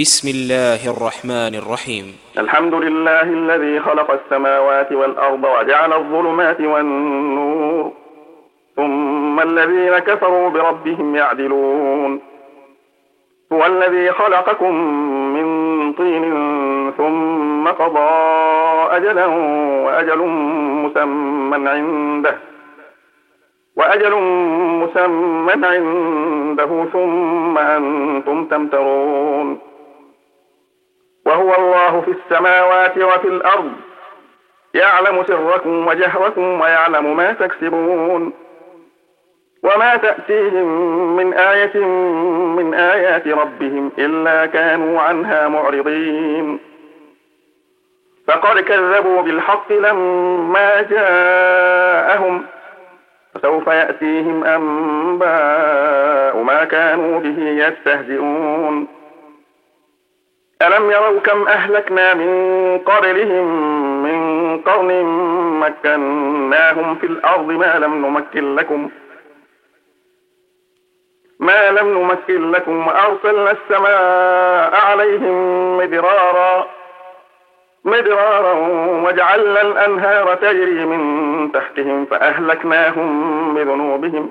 بسم الله الرحمن الرحيم. الحمد لله الذي خلق السماوات والأرض وجعل الظلمات والنور. ثم الذين كفروا بربهم يعدلون. هو الذي خلقكم من طين ثم قضى أجلا وأجل مسمى عنده. وأجل مسمى عنده ثم أنتم تمترون. وهو الله في السماوات وفي الأرض. يعلم سركم وجهركم ويعلم ما تكسبون. وما تأتيهم من آية من آيات ربهم إلا كانوا عنها معرضين. فقد كذبوا بالحق لما جاءهم. فسوف يأتيهم أنباء ما كانوا به يستهزئون. ألم يروا كم أهلكنا من قبلهم من قرن مكناهم في الأرض ما لم نمكن لكم ما لم نمكن لكم وأرسلنا السماء عليهم مدرارا مدرارا وجعلنا الأنهار تجري من تحتهم فأهلكناهم بذنوبهم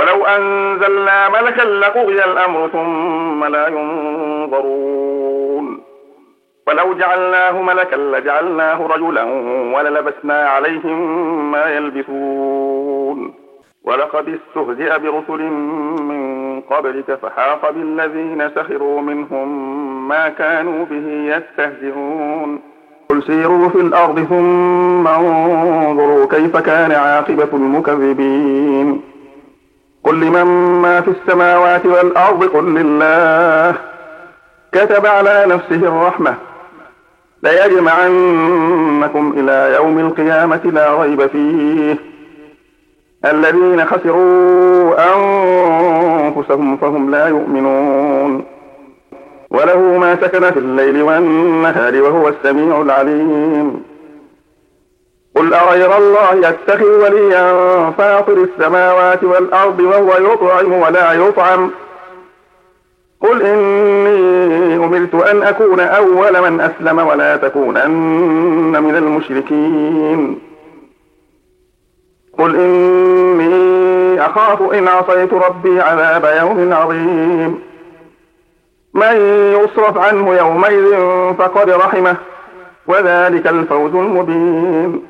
ولو أنزلنا ملكا لقضي الأمر ثم لا ينظرون. ولو جعلناه ملكا لجعلناه رجلا وللبسنا عليهم ما يلبسون. ولقد استهزئ برسل من قبلك فحاق بالذين سخروا منهم ما كانوا به يستهزئون. قل سيروا في الأرض ثم انظروا كيف كان عاقبة المكذبين. قل لمن ما في السماوات والأرض؟ قل لله. كتب على نفسه الرحمة. ليجمعنكم إلى يوم القيامة لا ريب فيه. الذين خسروا أنفسهم فهم لا يؤمنون. وله ما سكن في الليل والنهار وهو السميع العليم. قل أغير الله يتخذ وليا فاطر السماوات والأرض وهو يطعم ولا يطعم. قل إني أمرت أن أكون أول من أسلم ولا تكونن من المشركين. قل إني أخاف إن عصيت ربي عذاب يوم عظيم. من يصرف عنه يومئذ فقد رحمه وذلك الفوز المبين.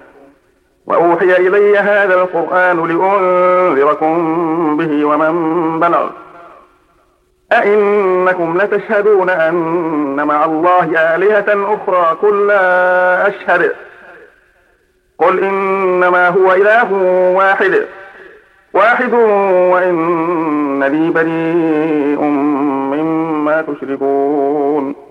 وأوحي إلي هذا القرآن لأنذركم به ومن بلغ. أئنكم لتشهدون أن مع الله آلهة أخرى قل لا أشهد. قل إنما هو إله واحد. واحد وإنني بريء مما تشركون.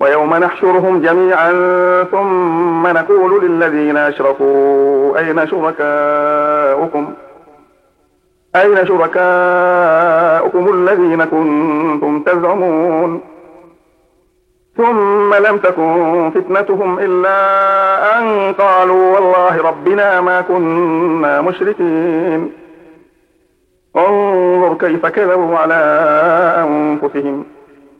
ويوم نحشرهم جميعا ثم نقول للذين أشركوا أين شركاؤكم؟ أين شركاؤكم الذين كنتم تزعمون؟ ثم لم تكن فتنتهم إلا أن قالوا والله ربنا ما كنا مشركين. انظر كيف كذبوا على أنفسهم.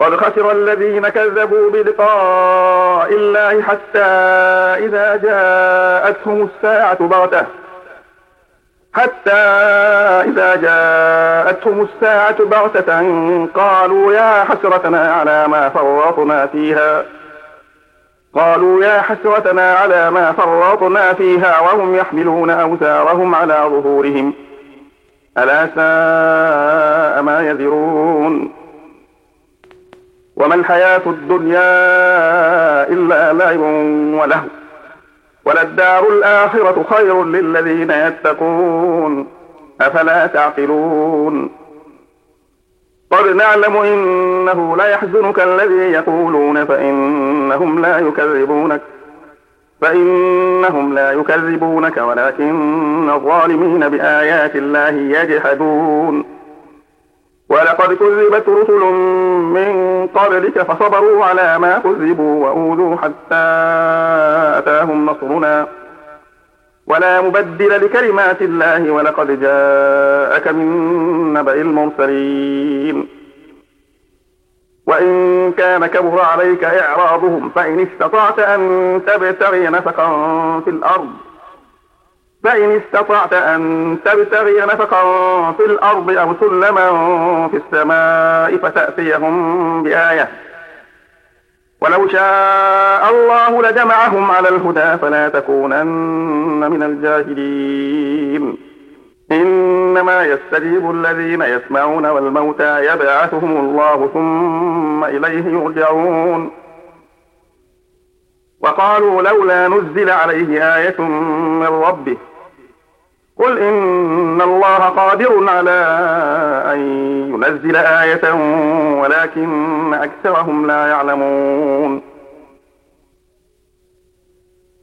قد خسر الذين كذبوا بلقاء الله حتى إذا جاءتهم الساعة بغتة حتى إذا جاءتهم الساعة بغتة قالوا يا حسرتنا على ما فرطنا فيها. قالوا يا حسرتنا على ما فرطنا فيها وهم يحملون أوزارهم على ظهورهم. ألا ساء ما يذرون. وما الحياة الدنيا إلا لعب وله وللدار الآخرة خير للذين يتقون أفلا تعقلون؟ قد نعلم إنه ليحزنك الذي يقولون فإنهم لا يكذبونك فإنهم لا يكذبونك ولكن الظالمين بآيات الله يجحدون. ولقد كذبت رسل من قبلك فصبروا على ما كذبوا وأوذوا حتى أتاهم نصرنا. ولا مبدل لكلمات الله ولقد جاءك من نبأ المرسلين. وإن كان كبر عليك إعراضهم فإن استطعت أن تبتغي نفقا في الأرض فإن استطعت أن تبتغي نفقا في الأرض أو سلما في السماء فتأتيهم بآية. ولو شاء الله لجمعهم على الهدى فلا تكونن من الجاهلين. إنما يستجيب الذين يسمعون والموتى يبعثهم الله ثم إليه يرجعون. وقالوا لولا نزل عليه آية من ربه قل إن الله قادر على أن ينزل آية ولكن أكثرهم لا يعلمون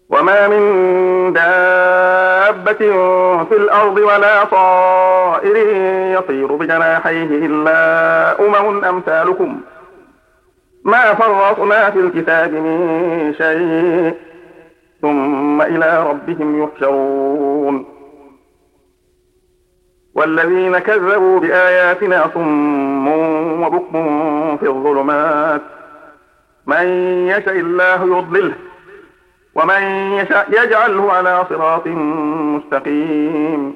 وما من دابة في الأرض ولا طائر يطير بجناحيه إلا أمم أمثالكم ما فرطنا في الكتاب من شيء ثم إلى ربهم يحشرون والذين كذبوا بآياتنا صم وبكم في الظلمات. من يشاء الله يضلله ومن يشاء يجعله على صراط مستقيم.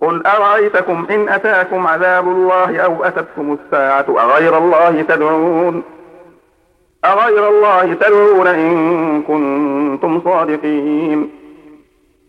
قل أرأيتكم إن أتاكم عذاب الله أو أتتكم الساعة أغير الله تدعون؟ أغير الله تدعون إن كنتم صادقين.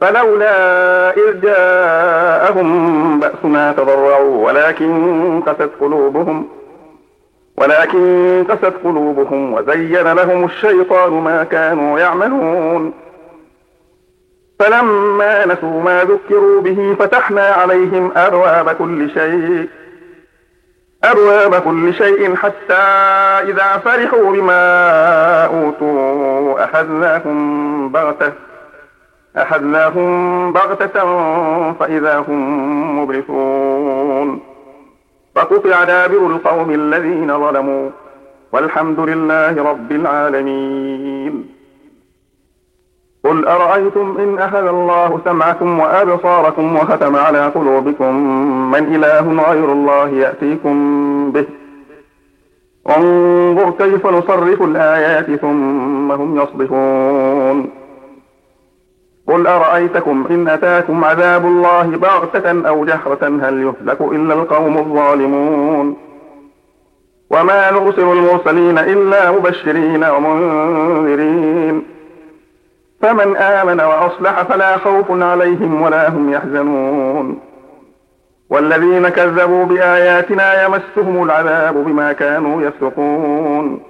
فلولا إذ جاءهم بأسنا تضرعوا ولكن قست قلوبهم ولكن قست قلوبهم وزين لهم الشيطان ما كانوا يعملون. فلما نسوا ما ذكروا به فتحنا عليهم أبواب كل شيء أبواب كل شيء حتى إذا فرحوا بما أوتوا أخذناهم بغتة. أخذناهم بغتة فإذا هم مبلسون. فقطع دابر القوم الذين ظلموا والحمد لله رب العالمين. قل أرأيتم إن أخذ الله سمعكم وأبصاركم وختم على قلوبكم؟ من إله غير الله يأتيكم به؟ انظر كيف نصرف الآيات ثم هم يصدفون قل أرأيتكم إن أتاكم عذاب الله بغتة أو جهرة هل يهلك إلا القوم الظالمون؟ وما نرسل المرسلين إلا مبشرين ومنذرين. فمن آمن وأصلح فلا خوف عليهم ولا هم يحزنون. والذين كذبوا بآياتنا يمسهم العذاب بما كانوا يفسقون.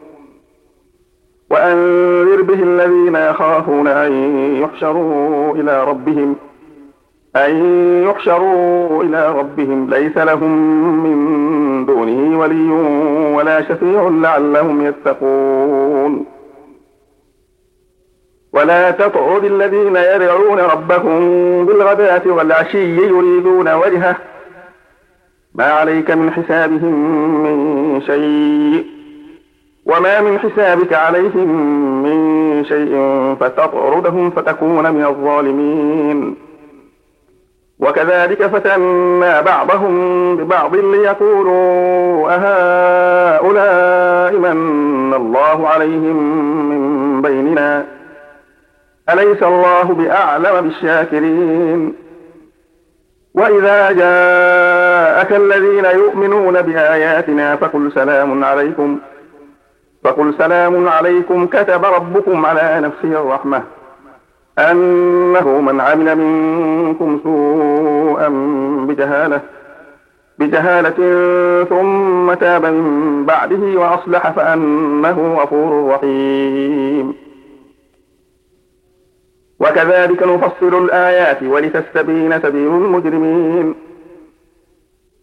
وأنذر به الذين يخافون أن يحشروا إلى ربهم أن يحشروا إلى ربهم. ليس لهم من دونه ولي ولا شفيع لعلهم يتقون. ولا تطعد الذين يدعون ربهم بالغداة والعشي يريدون وجهه. ما عليك من حسابهم من شيء. وما من حسابك عليهم من شيء فتطردهم فتكون من الظالمين. وكذلك فتنا بعضهم ببعض ليقولوا أهؤلاء من الله عليهم من بيننا؟ أليس الله بأعلم بالشاكرين؟ وإذا جاءك الذين يؤمنون بآياتنا فقل سلام عليكم. فقل سلام عليكم كتب ربكم على نفسه الرحمة أنه من عمل منكم سوءا بجهالة بجهالة ثم تاب من بعده وأصلح فأنه غفور رحيم. وكذلك نفصل الآيات ولتستبين سبيل المجرمين.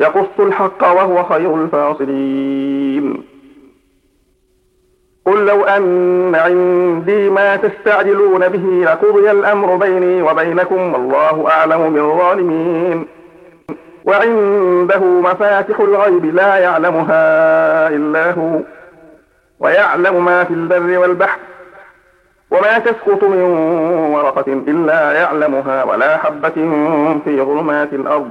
يقص الحق وهو خير الفاصلين. قل لو أن عندي ما تستعجلون به لقضي الأمر بيني وبينكم والله أعلم بالظالمين. وعنده مفاتح الغيب لا يعلمها إلا هو ويعلم ما في البر والبحر وما تسقط من ورقة إلا يعلمها ولا حبة في ظلمات الأرض.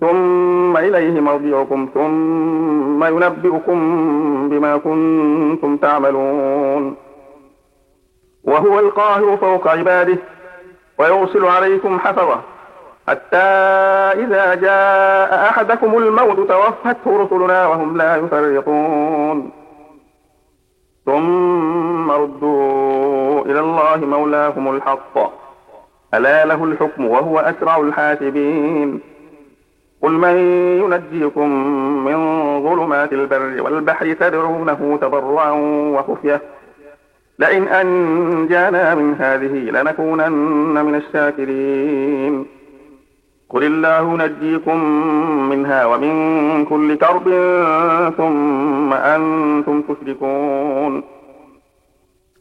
ثم إليه مرجعكم ثم ينبئكم بما كنتم تعملون. وهو القاهر فوق عباده ويرسل عليكم حفظه. حتى إذا جاء أحدكم الموت توفته رسلنا وهم لا يفرطون. ثم ردوا إلى الله مولاهم الحق. ألا له الحكم وهو أسرع الحاسبين. قل من ينجيكم من ظلمات البر والبحر تدعونه تضرعا وخفية. لئن أنجانا من هذه لنكونن من الشاكرين. قل الله نجيكم منها ومن كل كرب ثم أنتم تشركون.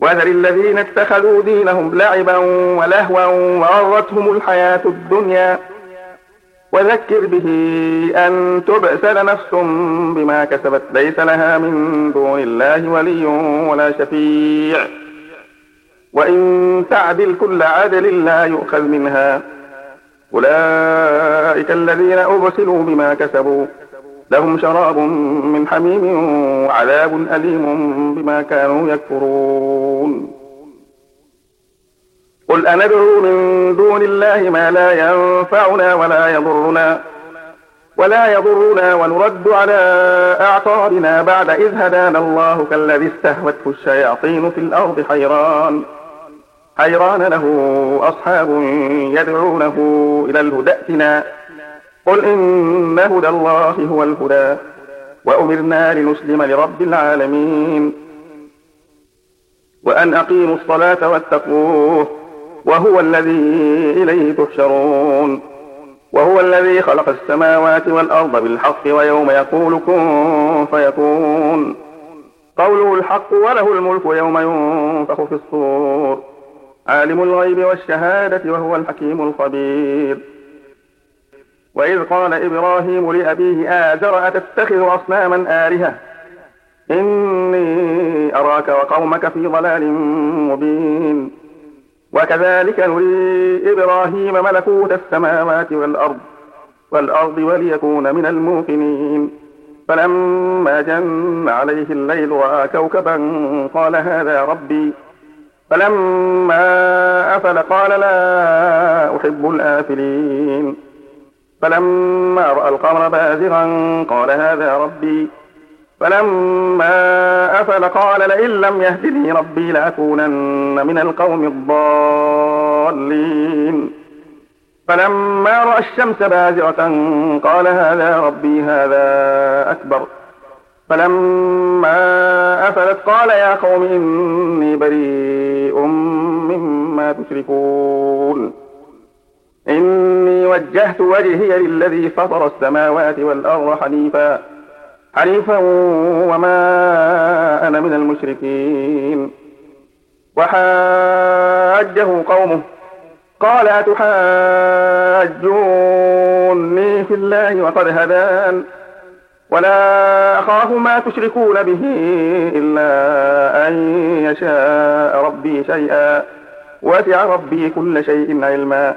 وذر الذين اتخذوا دينهم لعبا ولهوا وغرتهم الحياة الدنيا. وذكر به أن تبسل نفس بما كسبت ليس لها من دون الله ولي ولا شفيع. وإن تعدل كل عدل لا يؤخذ منها. أولئك الذين أبسلوا بما كسبوا. لهم شراب من حميم وعذاب أليم بما كانوا يكفرون. قل أندعو من دون الله ما لا ينفعنا ولا يضرنا ولا يضرنا ونرد على أعقابنا بعد إذ هدانا الله كالذي استهوته الشياطين في الأرض حيران. حيران له أصحاب يدعونه إلى الهدى قل إن هدى الله هو الهدى وأمرنا لنسلم لرب العالمين. وأن أقيموا الصلاة واتقوه وهو الذي إليه تحشرون. وهو الذي خلق السماوات والأرض بالحق ويوم يقول كن فيكون. قوله الحق وله الملك يوم ينفخ في الصور. عالم الغيب والشهادة وهو الحكيم الخبير. وإذ قال إبراهيم لأبيه آزر أتتخذ أصناما آلهة؟ إني أراك وقومك في ضلال مبين. وكذلك نري إبراهيم ملكوت السماوات والأرض والأرض وليكون من الموقنين. فلما جن عليه الليل رأى كوكبا قال هذا ربي. فلما أفل قال لا أحب الآفلين. فلما رأى القمر بازغا قال هذا ربي. فلما أفل قال لئن لم يهدني ربي لأكونن من القوم الضالين. فلما رأى الشمس بازغة قال هذا ربي هذا أكبر. فلما أفلت قال يا قوم إني بريء مما تشركون. إني وجهت وجهي للذي فطر السماوات والأرض حنيفا. حنيفا وما أنا من المشركين. وحاجه قومه. قال أتحاجوني في الله وقد هدان. ولا أخاف ما تشركون به إلا أن يشاء ربي شيئا. وسع ربي كل شيء علما.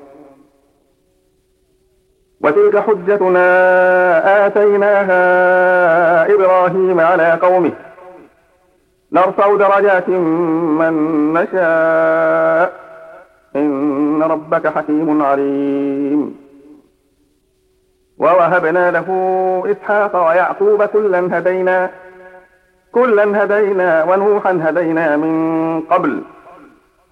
وتلك حجتنا آتيناها إبراهيم على قومه. نرفع درجات من نشاء. إن ربك حكيم عليم. ووهبنا له إسحاق ويعقوب كلا هدينا كلا هدينا ونوحا هدينا من قبل.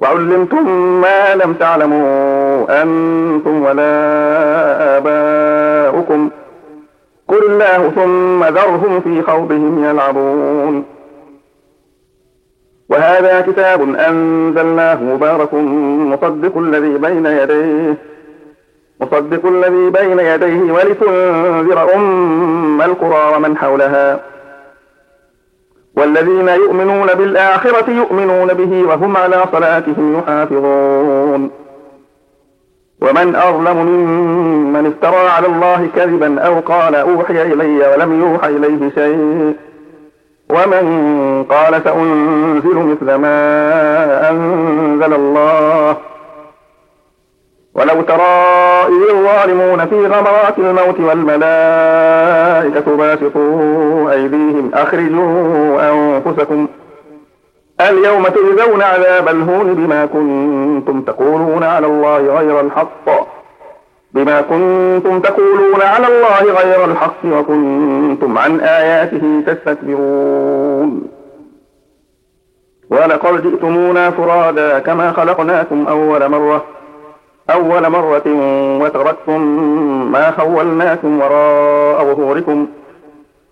وعلمتم ما لم تعلموا أنتم ولا آباؤكم. قل الله ثم ذرهم في خوضهم يلعبون. وهذا كتاب أنزلناه مبارك مصدق الذي بين يديه مصدق الذي بين يديه ولتنذر أم القرى ومن حولها. والذين يؤمنون بالآخرة يؤمنون به وهم على صلاتهم يحافظون. ومن أظلم ممن افترى على الله كذبا أو قال أوحي إلي ولم يوحى إليه شيء. ومن قال سأنزل مثل ما أنزل الله ولو ترى إذ الظالمون في غمرات الموت والملائكة باسطوا أيديهم أخرجوا أنفسكم. اليوم تجزون عذاب الهون بما كنتم تقولون على الله غير الحق. بما كنتم تقولون على الله غير الحق وكنتم عن آياته تستكبرون. ولقد جئتمونا فرادا كما خلقناكم أول مرة. أول مرة وتركتم ما خولناكم وراء ظهوركم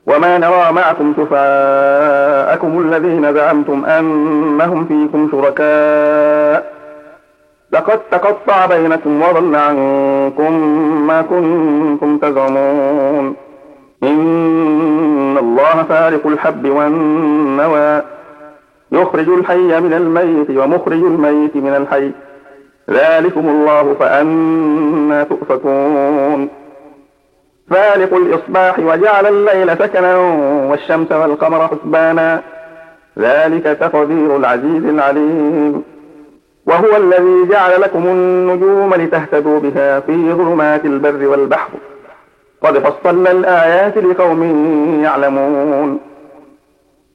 وما نرى معكم شفعاءكم الذين زعمتم أنهم فيكم شركاء. لقد تقطع بينكم وضل عنكم ما كنتم تزعمون. إن الله فارق الحب والنوى. يخرج الحي من الميت ومخرج الميت من الحي. ذلكم الله فأنا تؤفكون. فالق الإصباح وجعل الليل سكنا والشمس والقمر حسبانا. ذلك تقدير العزيز العليم. وهو الذي جعل لكم النجوم لتهتدوا بها في ظلمات البر والبحر. قد فصلنا الآيات لقوم يعلمون.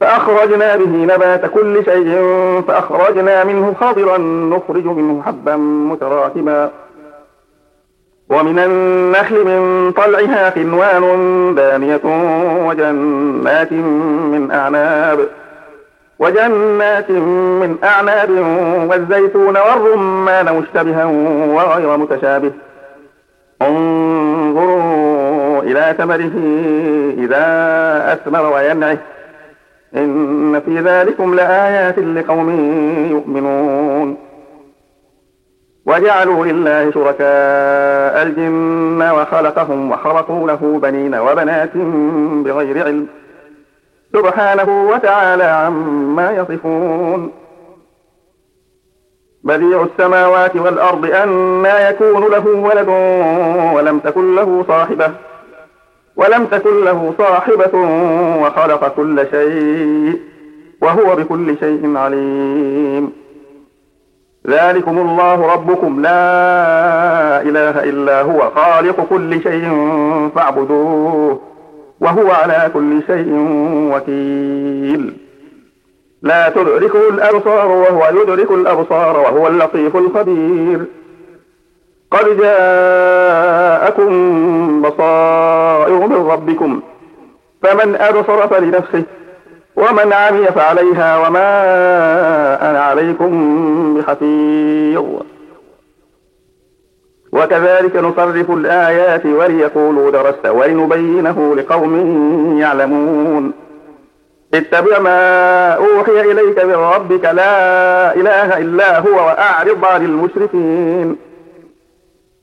فأخرجنا به نبات كل شيء فأخرجنا منه خضرا نخرج منه حبا متراكبا. ومن النخل من طلعها قنوان دانية وجنات من أعناب. وجنات من أعناب والزيتون والرمان مشتبها وغير متشابه. انظروا إلى ثمره إذا أثمر وينعه. إن في ذلكم لآيات لقوم يؤمنون. وجعلوا لله شركاء الجن وخلقهم وخرقوا له بنين وبنات بغير علم. سبحانه وتعالى عما يصفون. بديع السماوات والأرض أنا يكون له ولد ولم تكن له صاحبة. ولم تكن له صاحبة وخلق كل شيء وهو بكل شيء عليم. ذلكم الله ربكم. لا إله إلا هو. خالق كل شيء فاعبدوه وهو على كل شيء وكيل. لا تدركه الأبصار وهو يدرك الأبصار وهو اللطيف الخبير. قد جاءكم بصائر من ربكم فمن أبصر فلنفسه ومن عمي فعليها وما أنا عليكم بحفيظ وكذلك نصرف الآيات وليقولوا درست ولنبينه لقوم يعلمون اتبع ما أوحي إليك من ربك لا إله إلا هو وأعرض عن المشركين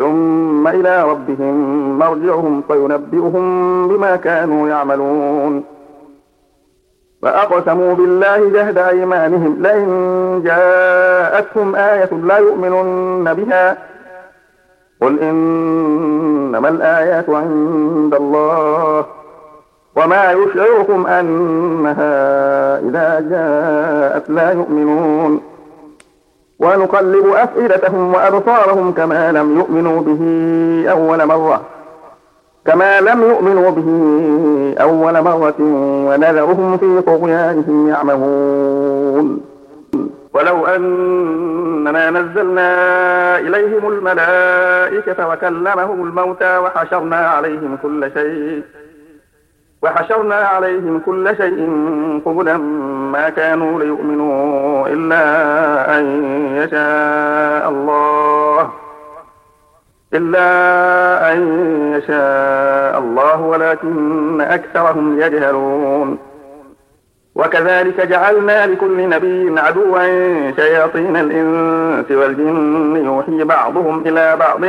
ثم إلى ربهم مرجعهم فينبئهم بما كانوا يعملون. فأقسموا بالله جهد أيمانهم لئن جاءتهم آية لا يؤمنن بها. قل إنما الآيات عند الله وما يشعركم أنها إذا جاءت لا يؤمنون. ونقلب أفئدتهم وأبصارهم كما لم يؤمنوا به أول مرة. كما لم يؤمنوا به أول مرة ونذرهم في طغيانهم يعمهون. ولو أننا نزلنا إليهم الملائكة وكلمهم الموتى وحشرنا عليهم كل شيء وحشرنا عليهم كل شيء قبلا ما كانوا ليؤمنوا إلا أن يشاء الله إلا أن يشاء الله ولكن أكثرهم يجهلون. وكذلك جعلنا لكل نبي عدوا شياطين الإنس والجن يوحي بعضهم إلى بعض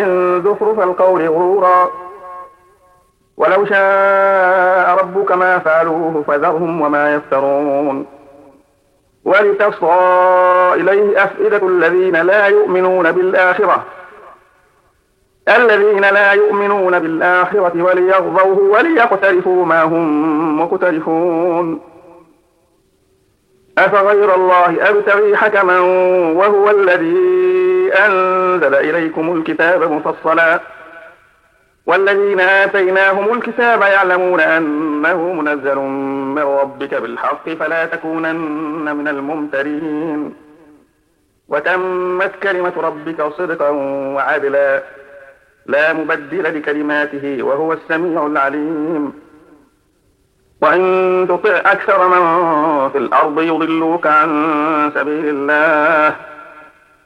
زخرف القول غرورا. ولو شاء ربك ما فعلوه فذرهم وما يفترون. ولتصغى إليه أفئدة الذين لا يؤمنون بالآخرة. الذين لا يؤمنون بالآخرة وليغضوه وليقترفوا ما هم مقترفون. أفغير الله أبتغي حكما وهو الذي أنزل إليكم الكتاب مفصلا. والذين آتيناهم الكتاب يعلمون أنه منزل من ربك بالحق فلا تكونن من الممترين. وتمت كلمة ربك صدقا وعدلا. لا مبدل لكلماته وهو السميع العليم. وإن تطع أكثر من في الأرض يضلوك عن سبيل الله.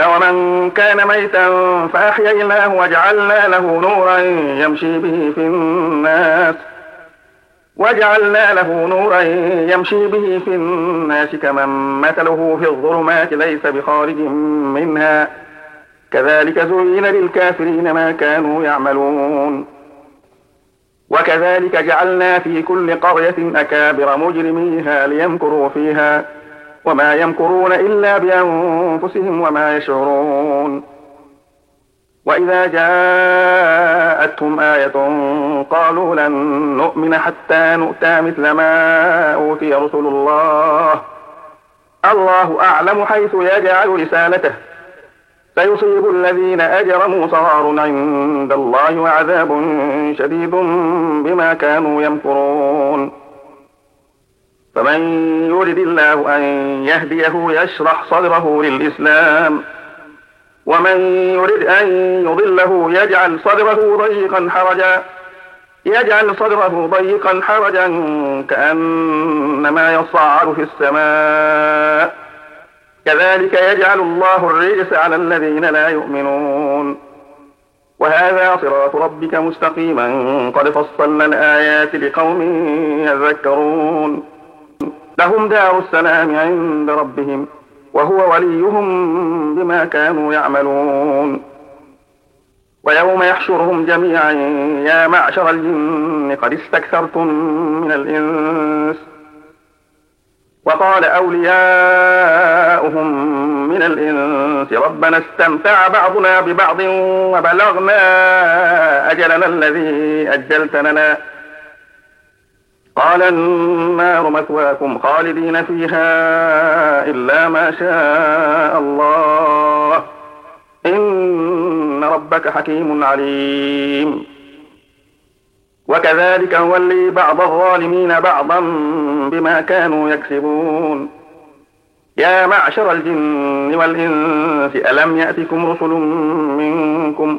أومن كان ميتا فأحييناه وجعلنا له نورا يمشي به في الناس وجعلنا له نورا يمشي به في الناس كمن مثله في الظلمات ليس بخارج منها كذلك زين للكافرين ما كانوا يعملون وكذلك جعلنا في كل قرية أكابر مجرميها ليمكروا فيها وما يمكرون إلا بأنفسهم وما يشعرون. وإذا جاءتهم آية قالوا لن نؤمن حتى نؤتى مثل ما أوتي رسل الله. الله أعلم حيث يجعل رسالته. سيصيب الذين أجرموا صغار عند الله وعذاب شديد بما كانوا يمكرون. فمن يرد الله أن يهديه يشرح صدره للإسلام ومن يرد أن يضله يجعل صدره ضيقا حرجا يجعل صدره ضيقا حرجا كأنما يصعد في السماء. كذلك يجعل الله الرجس على الذين لا يؤمنون. وهذا صراط ربك مستقيما قد فصلنا الآيات لقوم يذكرون. لهم دار السلام عند ربهم وهو وليهم بما كانوا يعملون. ويوم يحشرهم جميعا يا معشر الجن قد استكثرتم من الإنس. وقال أولياؤهم من الإنس ربنا استمتع بعضنا ببعض وبلغنا أجلنا الذي أجلت لنا. قال النار مثواكم خالدين فيها إلا ما شاء الله. إن ربك حكيم عليم. وكذلك نولي بعض الظالمين بعضا بما كانوا يكسبون. يا معشر الجن والإنس ألم يأتكم رسل منكم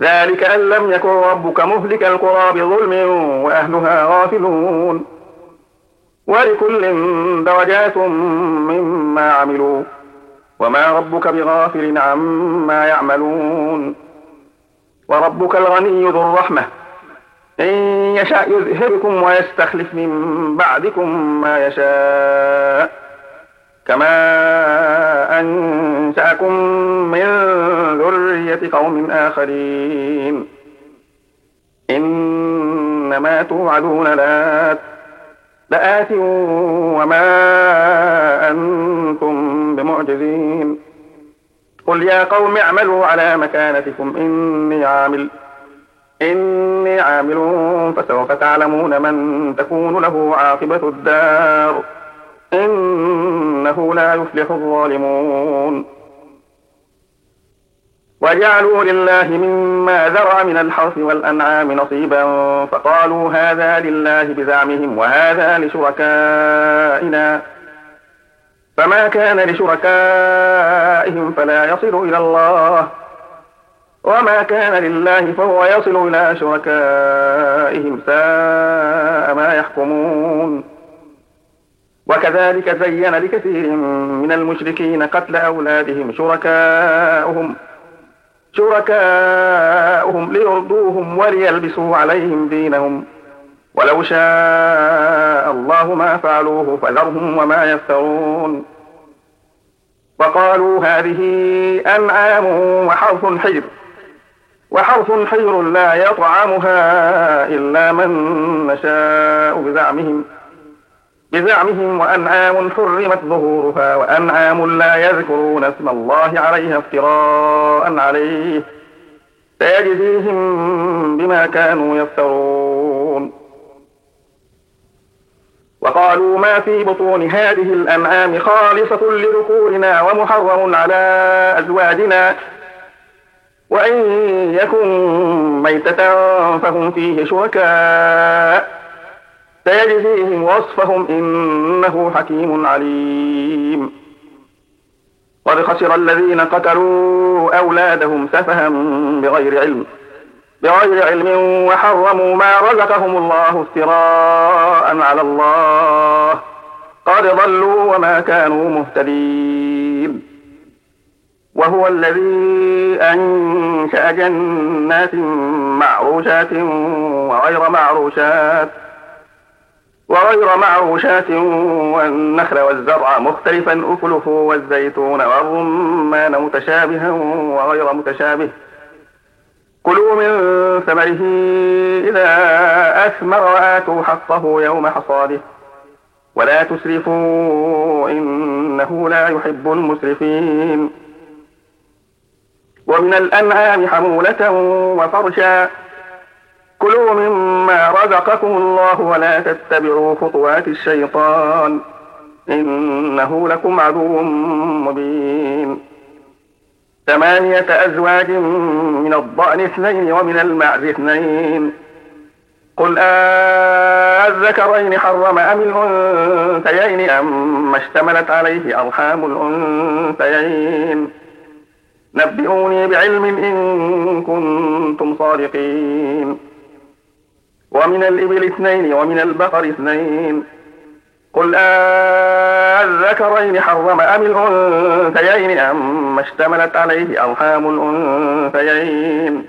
ذلك أن لم يكن ربك مهلك القرى بظلم وأهلها غافلون. ولكل درجات مما عملوا وما ربك بغافل عما يعملون. وربك الغني ذو الرحمة. إن يشاء يذهبكم ويستخلف من بعدكم ما يشاء. كما أنشأكم من ذرية قوم آخرين إنما توعدون لات لآت وما أنتم بمعجزين قل يا قوم اعملوا على مكانتكم إني عامل إني عامل فسوف تعلمون من تكون له عاقبة الدار إنه لا يفلح الظالمون. وجعلوا لله مما ذرع من الحرث والأنعام نصيبا فقالوا هذا لله بزعمهم وهذا لشركائنا. فما كان لشركائهم فلا يصل إلى الله. وما كان لله فهو يصل إلى شركائهم ساء ما يحكمون. وكذلك زين لكثير من المشركين قتل أولادهم شركاؤهم شركاؤهم ليرضوهم وليلبسوا عليهم دينهم. ولو شاء الله ما فعلوه فذرهم وما يفترون. وقالوا هذه أنعام وحرث حجر وحرث حجر لا يطعمها إلا من نشاء بزعمهم. بزعمهم وأنعام حرمت ظهورها وأنعام لا يذكرون اسم الله عليها افتراء عليه. سيجزيهم بما كانوا يفترون. وقالوا ما في بطون هذه الأنعام خالصة لذكورنا ومحرم على أزواجنا. وإن يكن ميتة فهم فيه شركاء. سيجزيهم وصفهم إنه حكيم عليم. قد خسر الذين قتلوا أولادهم سفها بغير علم بغير علم وحرموا ما رزقهم الله افتراء على الله. قد ضلوا وما كانوا مهتدين. وهو الذي أنشأ جنات معروشات وغير معروشات وغير معروشات والنخل والزرع مختلفا أكله والزيتون والرمان متشابها وغير متشابه. كلوا من ثمره إذا أثمر وآتوا حقه يوم حصاده. ولا تسرفوا إنه لا يحب المسرفين. ومن الأنعام حمولة وفرشا كلوا مما رزقكم الله ولا تتبعوا خطوات الشيطان إنه لكم عدو مبين. ثمانية أزواج من الضأن اثنين ومن المعز اثنين. قل أذكرين حرم أم الأنثيين أم اشتملت عليه أرحام الأنثيين. نبئوني بعلم إن كنتم صادقين. ومن الإبل اثنين ومن البقر اثنين. قل أذكرين حرم أم الأنثيين أم اشتملت عليه أرحام الأنثيين.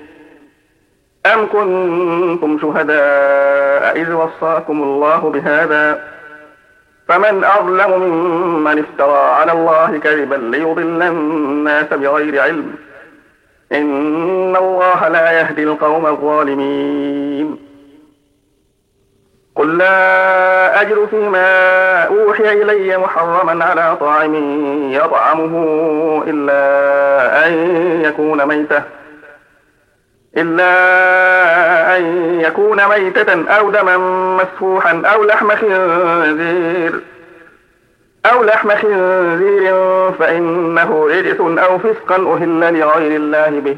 أم كنتم شهداء إذ وصاكم الله بهذا؟ فمن أظلم ممن افترى على الله كذبا ليضل الناس بغير علم. إن الله لا يهدي القوم الظالمين. قل لا أجر فيما أوحي إلي محرما على طاعم يطعمه إلا أن يكون ميتة إلا أن يكون ميتة أو دما مسفوحا أو لحم خنزير أو لحم خنزير فإنه رجس أو فسقا أهل لغير الله به.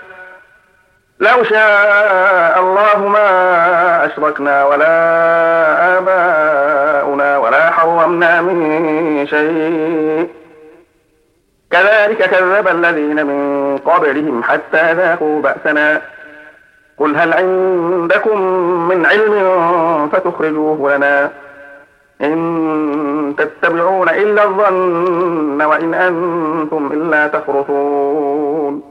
لو شاء الله ما أشركنا ولا آباؤنا ولا حرمنا من شيء. كذلك كذب الذين من قبلهم حتى ذاقوا بأسنا. قل هل عندكم من علم فتخرجوه لنا؟ إن تتبعون إلا الظن وإن أنتم إلا تخرصون.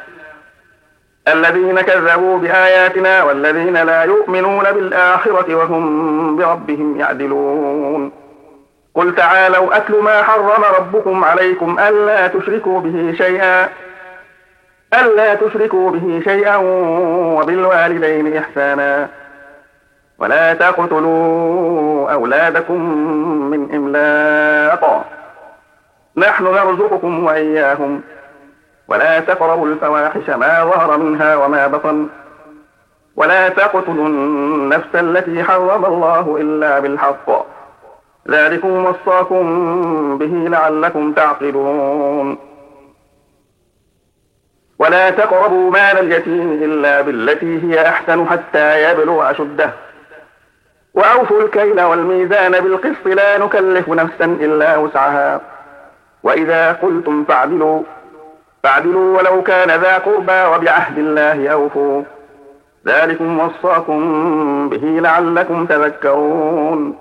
الذين كذبوا بآياتنا والذين لا يؤمنون بالآخرة وهم بربهم يعدلون. قل تعالوا أتل ما حرم ربكم عليكم ألا تشركوا به شيئا ألا تشركوا به شيئا وبالوالدين إحسانا. ولا تقتلوا أولادكم من إملاق. نحن نرزقكم وإياهم. ولا تقربوا الفواحش ما ظهر منها وما بطن. ولا تقتلوا النفس التي حرم الله إلا بالحق. ذلكم وصاكم به لعلكم تعقلون. ولا تقربوا مال اليتيم إلا بالتي هي أحسن حتى يبلغ أشده. وأوفوا الكيل والميزان بالقسط لا نكلف نفسا إلا وسعها. وإذا قلتم فاعدلوا. فاعدلوا ولو كان ذا قربى وبعهد الله أوفوا. ذلكم وصاكم به لعلكم تذكرون.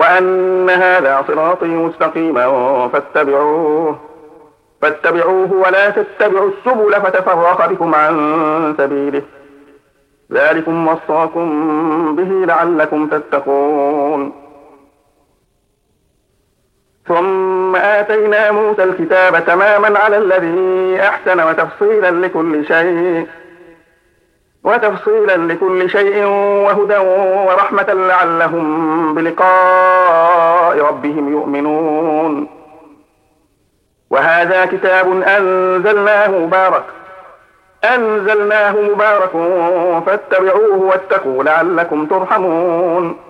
وأن هذا صراطي مستقيما فاتبعوه. فاتبعوه ولا تتبعوا السبل فتفرق بكم عن سبيله. ذلكم وصاكم به لعلكم تتقون. ثم آتينا موسى الكتاب تماما على الذي أحسن وتفصيلا لكل شيء وتفصيلا لكل شيء وهدى ورحمة لعلهم بلقاء ربهم يؤمنون. وهذا كتاب أنزلناه مبارك أنزلناه مبارك فاتبعوه واتقوا لعلكم ترحمون.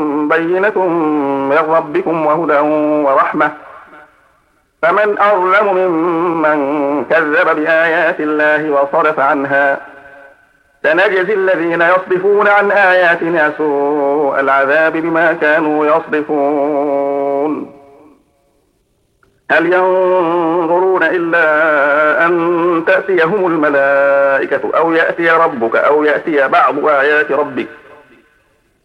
بينة من ربكم وهدى ورحمة. فمن أظلم ممن كذب بآيات الله وصرف عنها. سنجزي الذين يصدفون عن آياتنا سوء العذاب بما كانوا يصدفون. هل ينظرون إلا أن تأتيهم الملائكة أو يأتي ربك أو يأتي بعض آيات ربك؟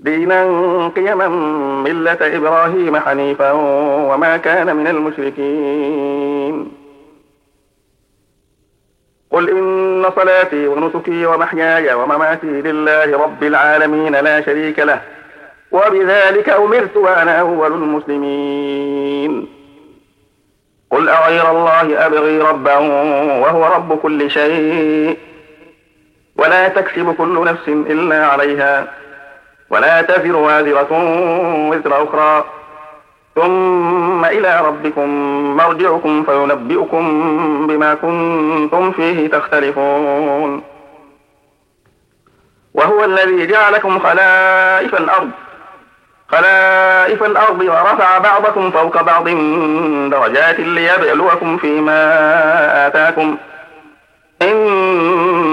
دينا قيما ملة إبراهيم حنيفا وما كان من المشركين. قل إن صلاتي ونسكي ومحياي ومماتي لله رب العالمين لا شريك له وبذلك أمرت وأنا أول المسلمين. قل أغير الله أبغي ربا وهو رب كل شيء ولا تكسب كل نفس إلا عليها. ولا تزر وازرة وزر أخرى. ثم إلى ربكم مرجعكم فينبئكم بما كنتم فيه تختلفون. وهو الذي جعلكم خلائف الأرض. خلائف الأرض ورفع بعضكم فوق بعض درجات ليبلوكم فيما آتاكم.